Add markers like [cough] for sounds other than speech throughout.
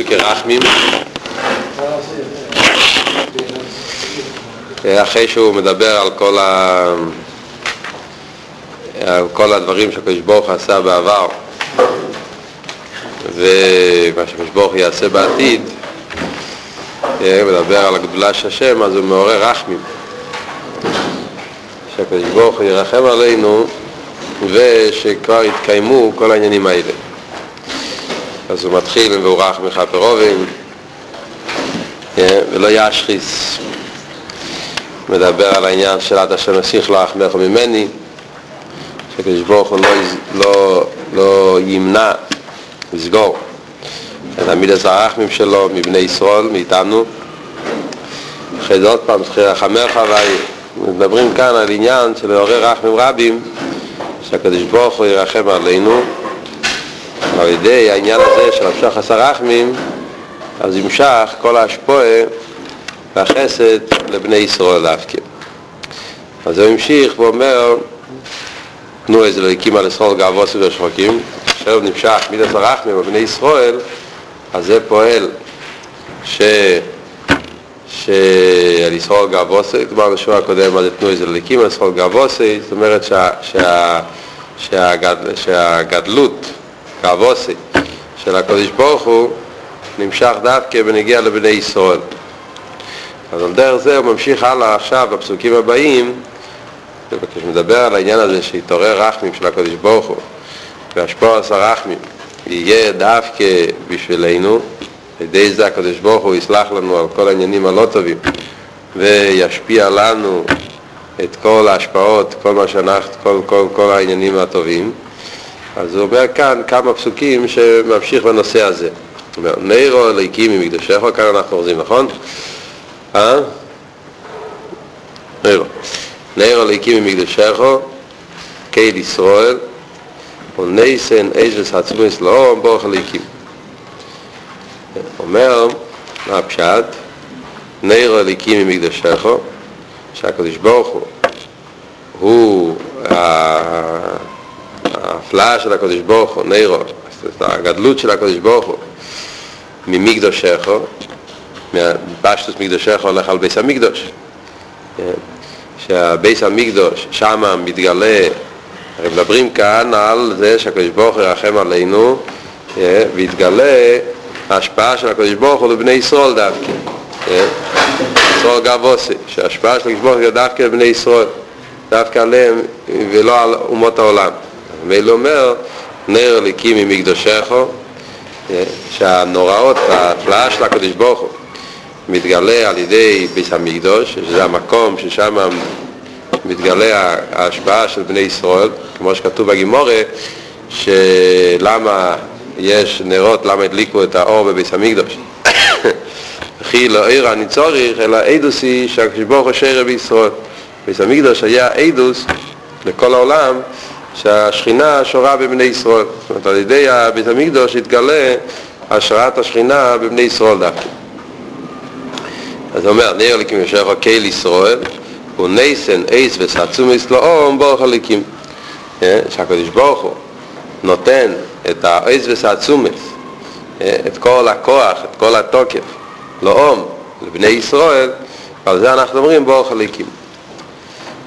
פסוקי רחמים אחרי שהוא מדבר על כל, ה... על כל הדברים שהקדוש ברוך עשה בעבר ומה שהקדוש ברוך יעשה בעתיד מדבר על הגדולה של השם אז הוא מעורר רחמים. שהקדוש ברוך הוא ירחם עלינו ושכבר יתקיימו כל העניינים האלה אז הוא מתחיל עם ואורך מכפר אובן ולא ישחיס. מדבר על העניין של עד אשר נסיך לך מלך ממני שקדוש ברוך הוא לא, לא, לא ימנע לסגור את המידס הרחמים שלו מבני ישראל, מאיתנו. אחרי זה עוד פעם צריך לרחמך מדברים כאן על עניין של לעורר רחמים רבים שהקדוש ברוך הוא ירחם עלינו על ידי העניין הזה של המשך הסרחמים אז ימשך כל ההשפועה והחסד לבני ישראל דווקא. אז הוא המשיך ואומר תנו איזה להקים על ישראל גאוות ושחוקים עכשיו נמשך מידת הרחמים בבני ישראל אז זה פועל ש... שעל ישראל גאווסי, כלומר בשבוע הקודם אז תנו איזה להקים על ישראל גאווסי, זאת אומרת שה... שה... שהגד... שהגדלות גאווסי של הקדוש ברוך הוא נמשך דווקא בנגיע לבני ישראל. אז על דרך זה הוא ממשיך הלאה עכשיו בפסוקים הבאים. כשמדבר על העניין הזה שיתעורר רחמים של הקדוש ברוך הוא והשפוע עשה רחמים. יהיה דווקא בשבילנו על ידי זה הקדוש ברוך הוא יסלח לנו על כל העניינים הלא טובים וישפיע לנו את כל ההשפעות, כל מה שאנחנו, כל, כל, כל העניינים הטובים אז הוא אומר כאן כמה פסוקים שממשיך בנושא הזה הוא אומר, נירו אליקים ממקדשך, כאן אנחנו אוחזים, נכון? אה? נירו. נירו אליקים ממקדשך, קייל ישראל, ונייסן איזס עצמוס לאום ברוך אליקים. אומר, מה הפשט? נירו אליקים ממקדשך, שהקדוש ברוך הוא הוא ההפלאה של הקדוש ברוך הוא, נירו, הגדלות של הקדוש ברוך הוא ממקדושך, מפשטוס מקדושך הולך על ביס המקדוש. שהביס המקדוש, שם מתגלה, הרי מדברים כאן על זה שהקדוש ברוך הוא ירחם עלינו, ויתגלה ההשפעה של הקדוש ברוך הוא לבני ישראל דווקא. ישראל גבוסי, שההשפעה של הקדוש ברוך הוא דווקא לבני ישראל, דווקא עליהם ולא על אומות העולם. ואילו אומר, נר אליקים ממקדושך, שהנוראות, ההפלאה של הקדוש ברוך הוא מתגלה על ידי ביס המקדוש, שזה המקום ששם מתגלה ההשפעה של בני ישראל, כמו שכתוב בגימורה, שלמה יש נרות, למה הדליקו את האור בביס המקדוש. [coughs] וכי לא עיר אני צורך, אלא עדוס היא שהקדוש ברוך הוא שרה בישראל. ביס המקדוש היה עדוס לכל העולם שהשכינה שורה בבני ישראל. זאת אומרת, על ידי בית המקדוש התגלה השראת השכינה בבני ישראל דווקא. אז הוא אומר, נר לקים יושב הקהל ישראל, נסן אייס וסעצומס לאום ברוך הליקים. שהקדוש ברוך הוא נותן את האייס וסעצומס, את כל הכוח, את כל התוקף, לאום, לבני ישראל, ועל זה אנחנו אומרים ברוך הליקים.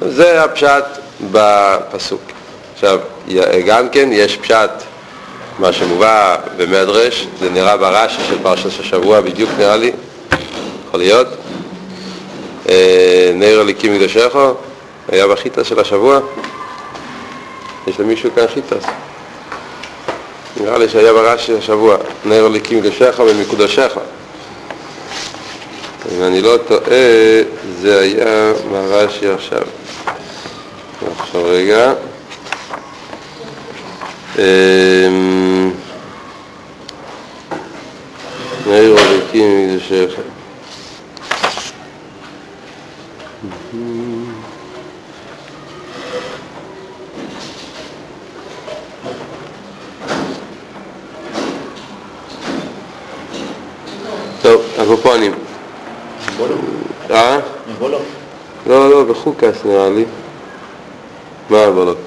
זה הפשט בפסוק. עכשיו, גם כן יש פשט, מה שמובא במדרש, זה נראה ברש"י של פרשת השבוע בדיוק נראה לי, יכול להיות. נר הליקים מקדשך, היה בחיטה של השבוע. יש למישהו כאן חיטס? נראה לי שהיה ברש"י השבוע, נר הליקים מקדשך ומקודשך. אם אני לא טועה, זה היה ברש"י עכשיו. עכשיו רגע. נעיר הליקים מקדשך. טוב, הקופונים. אה? לא, לא, בחוקס נראה לי. מה הבולות?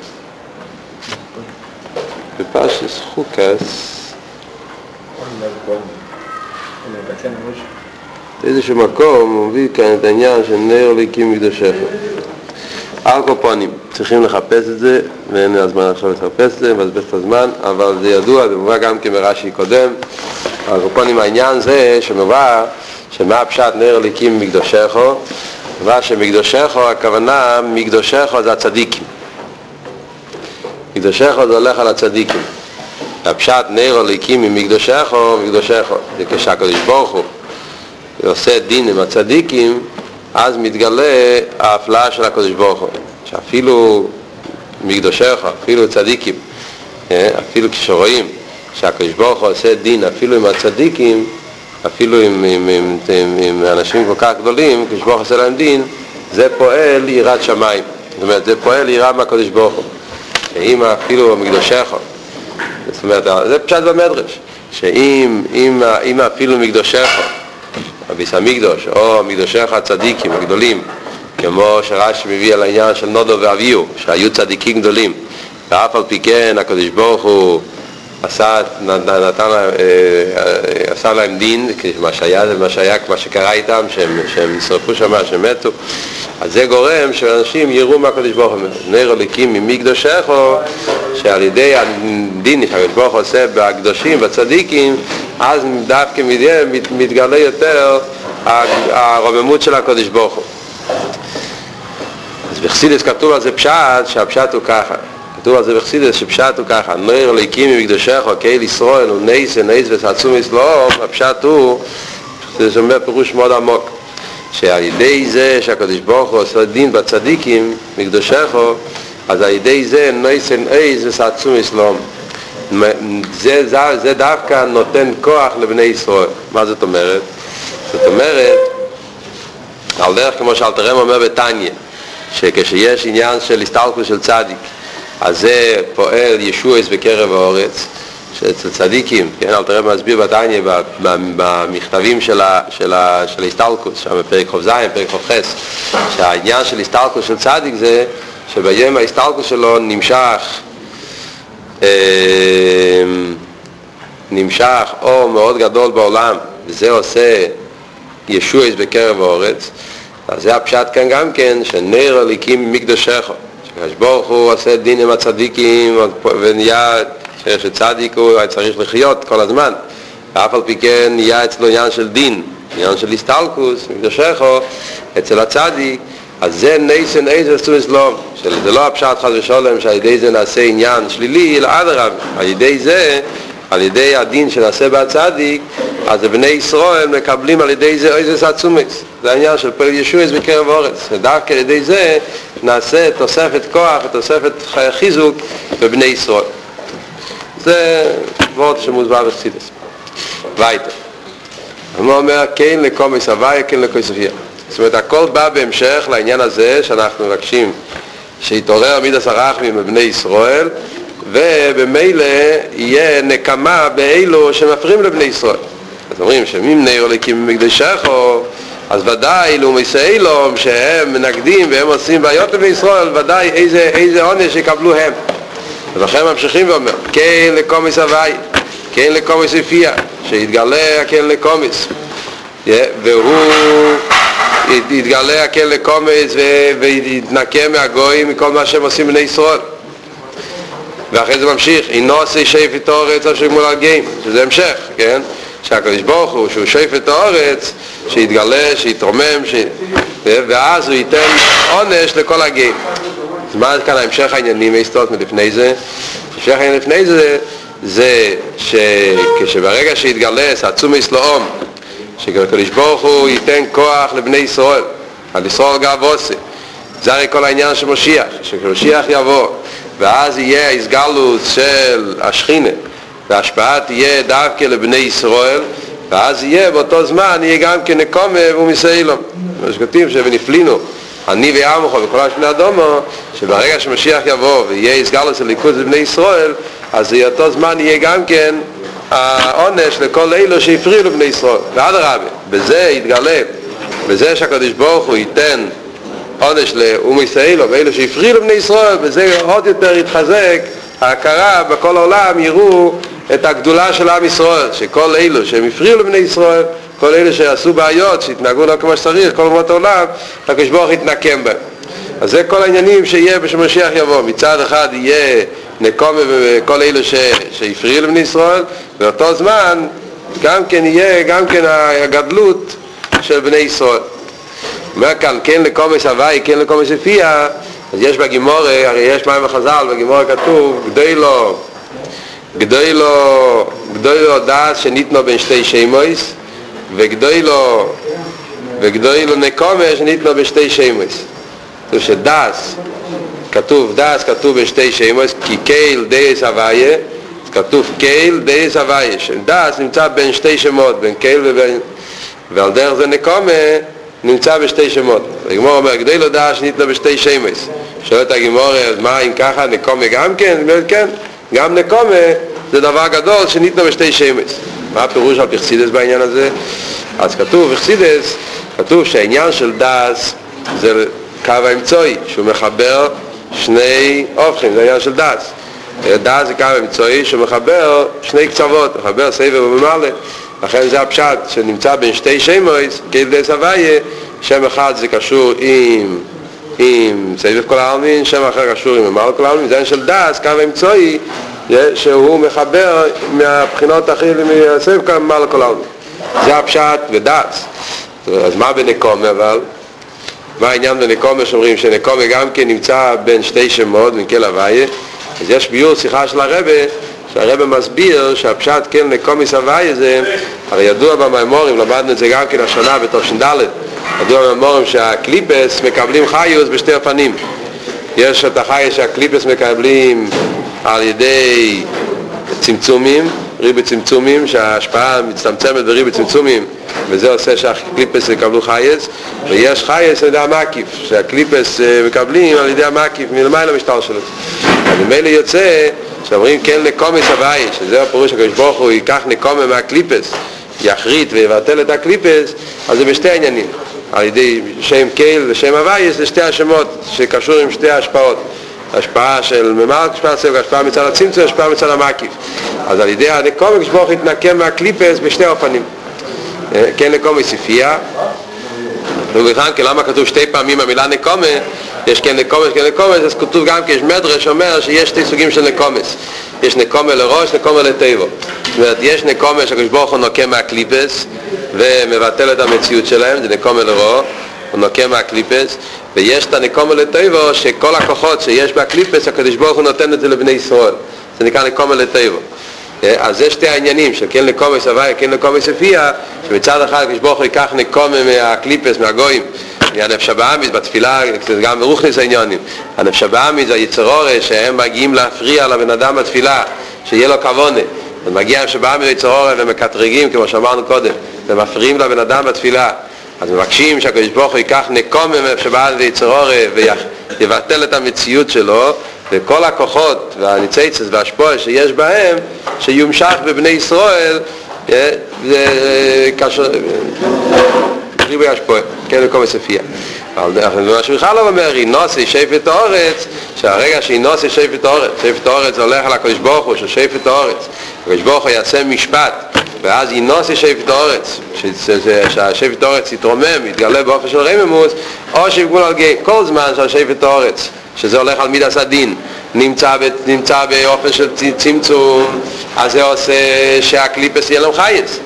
בפרשס חוקס באיזשהו מקום הוא מביא כאן את העניין של נר ליקים כל פנים, צריכים לחפש את זה, ואין לי הזמן עכשיו לחפש את זה, מבזבז את הזמן, אבל זה ידוע, זה מובא גם כן ברש"י קודם. פנים העניין זה שמובא שמה הפשט נר ליקים מקדושיך, מה שמקדושיך, הכוונה מקדושיך זה הצדיקים. מקדושיך זה הולך על הצדיקים. הפשט נר הליקים ממקדושיך, מקדושיך, זה כשהקדוש ברוך הוא עושה דין עם הצדיקים, אז מתגלה ההפלאה של הקדוש ברוך הוא, שאפילו מקדושיך, אפילו צדיקים, אפילו כשרואים שהקדוש ברוך הוא עושה דין אפילו עם הצדיקים, אפילו עם, עם, עם, עם, עם אנשים כל כך גדולים, הקדוש ברוך הוא עושה להם דין, זה פועל יראת שמיים. זאת אומרת, זה פועל יראה מהקדוש ברוך הוא. שאם אפילו מקדושיך, זאת אומרת, זה פשט במדרש, שאם אם, אם אפילו מקדושיך, הביס המקדוש, או מקדושיך הצדיקים הגדולים, כמו שרש"י מביא על העניין של נודו ואביהו, שהיו צדיקים גדולים, ואף על פי כן הקדוש ברוך הוא עשה, נתן, אה, אה, עשה להם דין, מה שהיה זה מה שהיה, מה שקרה איתם, שהם, שהם נשרפו שם, שהם מתו. אז זה גורם שאנשים יראו מה הקדוש ברוך הוא נר הליקים ממקדושךו, שעל ידי הדין שהקדוש ברוך הוא עושה בקדושים, בצדיקים, אז דווקא מתגלה יותר הרוממות של הקדוש ברוך הוא. אז בחסידס כתוב על זה פשט, שהפשט הוא ככה. כתוב על זה בחסידס שפשט הוא ככה, נויר או קהיל ישראל הוא נייס ונייס וסעצום אסלום, הפשט הוא, זה אומר פירוש מאוד עמוק, שעל ידי זה שהקדוש ברוך הוא עושה דין בצדיקים, מקדושך אז על ידי זה נייס ונייס וסעצום אסלום. זה, זה, זה דווקא נותן כוח לבני ישראל. מה זאת אומרת? זאת אומרת, על דרך כמו שאלתרם אומר בתניא, שכשיש עניין של הסתלקות של צדיק, אז זה פועל ישועס בקרב האורץ, שאצל צדיקים, כן, אל תראה מסביר בתניא במכתבים של, של, של ההסתלקוס, שם בפרק ח"ז, פרק ח"ח, שהעניין של הסתלקוס של צדיק זה שביום ההסתלקוס שלו נמשך אה, נמשך אור מאוד גדול בעולם, וזה עושה ישועס בקרב האורץ, אז זה הפשט כאן גם כן, שנר הליקים מקדושך. הקדוש ברוך הוא עושה דין עם הצדיקים ונהיה שצדיק הוא צריך לחיות כל הזמן. ואף על פי כן נהיה אצלו עניין של דין, עניין של הסטלקוס, מקדושךו, אצל הצדיק. אז זה נייסן איזה עשו אסלום שזה לא הפשט חד ושולם שעל ידי זה נעשה עניין שלילי אלא אדרבה על ידי זה על ידי הדין שנעשה בהצדיק אז בני ישראל מקבלים על ידי זה איזה סעצומס. זה העניין של פועל ישועס בקרב אורץ ודווקא על ידי זה נעשה תוספת כוח ותוספת חיזוק בבני ישראל. זה וורד שמוסבר בחסידס. וייטר הוא אומר כן לקומס הוויה כן לקויסופיה זאת אומרת הכל בא בהמשך לעניין הזה שאנחנו מבקשים שיתעורר מידס הרחמים בבני ישראל ובמילא יהיה נקמה באלו שמפריעים לבני ישראל. אז אומרים שמם נר הליקים במקדשךו, אז ודאי לאומי סיילום שהם מנגדים והם עושים בעיות לבני ישראל, ודאי איזה, איזה עונש יקבלו הם. ולכן ממשיכים ואומר, כן לקומיס הוואי, כן לקומיס יפיע, שיתגלה הכן לקומיס. והוא יתגלה הכן לקומיס ויתנקה מהגויים מכל מה שהם עושים בני ישראל. ואחרי זה ממשיך, אינו עושה שפט האורץ אשר גמול על גאים, שזה המשך, כן? שהקדוש ברוך הוא, שהוא שפט האורץ, שיתגלה, שיתרומם, ש... ואז הוא ייתן עונש לכל הגאים. אז מה כאן המשך העניינים ההיסטוריות מלפני זה? המשך העניין לפני זה, זה שכשברגע שיתגלה עצום אסלאום, שהקדוש ברוך הוא ייתן כוח לבני ישראל, על ישראל גב עושה. זה הרי כל העניין של משיח, שכשמשיח יבוא ואז יהיה ההסגלות של השכינה וההשפעה תהיה דווקא לבני ישראל ואז יהיה באותו זמן יהיה גם כן נקומה ומסיילום מה שכתוב שבנפלינו אני ועמך וכל השני אדומו שברגע שמשיח יבוא ויהיה הסגלות של ליכוז לבני ישראל אז באותו זמן יהיה גם כן העונש לכל אלו שהפריעו לבני ישראל. ואדרבה, בזה יתגלה בזה שהקדוש ברוך הוא ייתן עונש לאום ישראל ואלו שהפריעו לבני ישראל וזה עוד יותר יתחזק ההכרה בכל העולם יראו את הגדולה של עם ישראל, שכל אלו שהם הפריעו לבני ישראל, כל אלה שעשו בעיות, שהתנהגו לא כמו שצריך, כל אומות העולם, הקדוש ברוך יתנקם בהם. אז זה כל העניינים שיהיה בשמשיח יבוא. מצד אחד יהיה נקום וכל אלו ש... שהפריעו לבני ישראל, באותו זמן גם כן יהיה גם כן הגדלות של בני ישראל. אומר כאן, כן לקומס הוואי, כן לקומס אפיה, אז יש בגימורה, הרי יש מים וחז"ל, בגימורה כתוב, גדוי לו, גדוי לו, גדוי לו דעת שניתנו בין שתי שמויס, וגדוי לו, וגדוי לו נקומה שניתנו בין שתי שמויס. כתוב שדס, כתוב דס, כתוב בין שתי שמויס, כי קייל דייס הוויה, כתוב קייל דייס הוויה, שדס נמצא בין שתי שמות, בין קייל ובין, ועל דרך זה נקומה נמצא בשתי שמות. הגמור אומר, כדי לדעת שניתנו בשתי שמס. שואלת הגמור, אז מה אם ככה, נקומה גם כן? כן, גם נקומה זה דבר גדול שניתנו בשתי שמס. מה הפירוש על פרסידס בעניין הזה? אז כתוב פרסידס, כתוב שהעניין של דס זה קו האמצעי, שהוא מחבר שני הופכים, זה עניין של דס. דס זה קו האמצעי שמחבר שני קצוות, מחבר סובב וממלא. לכן זה הפשט שנמצא בין שתי שמויס, כדי סבייה, שם אחד זה קשור עם, עם סובב כל העלמין, שם אחר קשור עם ממלא כל העלמין, זה עניין של דס, קו האמצעי, שהוא מחבר מהבחינות הכי, מסבב כל ממעל כל העלמין. זה הפשט ודס. אז מה בנקומה אבל? מה העניין בנקומה שאומרים שנקומה גם כן נמצא בין שתי שמות, בין כל הוויה? אז יש ביור שיחה של הרבה שהרבא מסביר שהפשט כן לקומיס הוואי זה, הרי ידוע במימורים, למדנו את זה גם כן השנה בתש"ד, ידוע במימורים שהקליפס מקבלים חיוס בשתי אופנים. יש את החייס שהקליפס מקבלים על ידי צמצומים, ריבי צמצומים, שההשפעה מצטמצמת בריבי צמצומים וזה עושה שהקליפס יקבלו חייס ויש חייס על ידי המקיף, שהקליפס מקבלים על ידי המקיף מלמעלה משטר שלו אז ממילא יוצא שאומרים כן לקומס הוואי, שזה הפירוש הקדוש ברוך הוא ייקח נקומה מהקליפס, יחריט ויבטל את הקליפס, אז זה בשתי עניינים. על ידי שם קייל ושם הוואי, זה שתי השמות שקשור עם שתי ההשפעות. השפעה של ממר השפעה סבב, השפעה מצד הצמצום, השפעה מצד המקיף. אז על ידי ברוך הוא יתנקם מהקליפס בשתי אופנים. כן לקומס הפיע, ובכלל, למה כתוב שתי פעמים המילה נקומה? יש כן נקומס, כן נקומס, אז כתוב גם כי יש מדרש אומר שיש שתי סוגים של נקומס. יש נקומה לראש, נקומה לטבע. זאת אומרת, יש נקומה שהקדוש ברוך הוא נוקם מהקליפס ומבטל את המציאות שלהם, זה נקומה לראש, הוא נוקם מהקליפס, ויש את הנקומה לטבע שכל הכוחות שיש בהקליפס, הקדוש ברוך הוא נותן את זה לבני ישראל. זה נקרא נקומה לטבע. אז זה שתי העניינים של כן לקומס הוואי, כן לקומס אפיה, שמצד אחד הקדוש ברוך הוא ייקח נקומה מהקליפס, מהגויים, הנפש הבאמיס בתפילה, זה גם ברוכניס העניונים. הנפש הבאמיס זה היצרורה שהם מגיעים להפריע לבן אדם בתפילה, שיהיה לו כוונה. ומגיע הנפש הבאמיס היצרורה ומקטרגים, כמו שאמרנו קודם, ומפריעים לבן אדם בתפילה. אז מבקשים שהקדוש ברוך הוא ייקח נקומה מהנפש הבאמיס היצרורה ויבטל את המציאות שלו, וכל הכוחות והניציצס והשפועה שיש בהם, שיומשך בבני ישראל, כאשר... ריבוי השפועה, כן, לכל מספיה. אבל מה לא אומר, אינוסי שפט האורץ, שהרגע שאינוסי שפט האורץ, שפט האורץ הולך על הקדוש ברוך הוא, ששפט האורץ, הקדוש ברוך הוא יעשה משפט, ואז אינוסי שפט האורץ, שהשפט האורץ יתרומם, יתגלה באופן של רממוס, או שיפגול על גיא, כל זמן שהשפט האורץ, שזה הולך על מידס הדין, נמצא, נמצא באופן של צמצום, אז זה עושה שהקליפס יהיה להם חייס.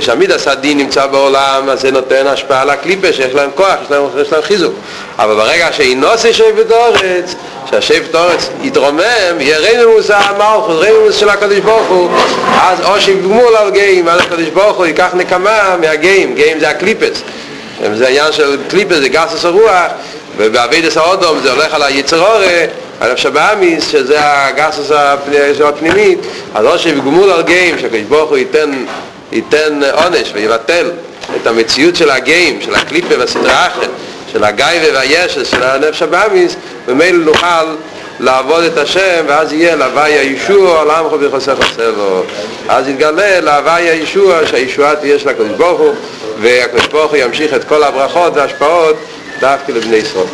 כשהמידס הדין נמצא בעולם, אז זה נותן השפעה לקליפה שיש להם כוח, יש להם, יש להם חיזוק. אבל ברגע שאינוסי שבט אורץ, שהשבט אורץ יתרומם, יהיה רממוס המלכות, רממוס של הקדוש ברוך הוא, אז או שיגמול על גאים, אז הקדוש ברוך הוא ייקח נקמה מהגאים, גאים זה הקליפס. זה עניין של קליפס, זה גסוס הרוח, ובאבידס האודום זה הולך על היצרורי, על השבאמיס, שזה הגסוס הפנימית, אז או שיגמול על גאים, שהקדוש ברוך הוא ייתן ייתן עונש ויבטל את המציאות של הגאים, של הקליפה והסדרה אחרת, של הגיא והישס, של הנפש הבאמיס, ומילא נוכל לעבוד את השם, ואז יהיה להווי הישוע, לעמך בחוסך הסבו. אז יתגלה להווי הישוע, שהישועה תהיה של הקדוש ברוך הוא, והקדוש ברוך הוא ימשיך את כל הברכות וההשפעות דווקא לבני ישראל.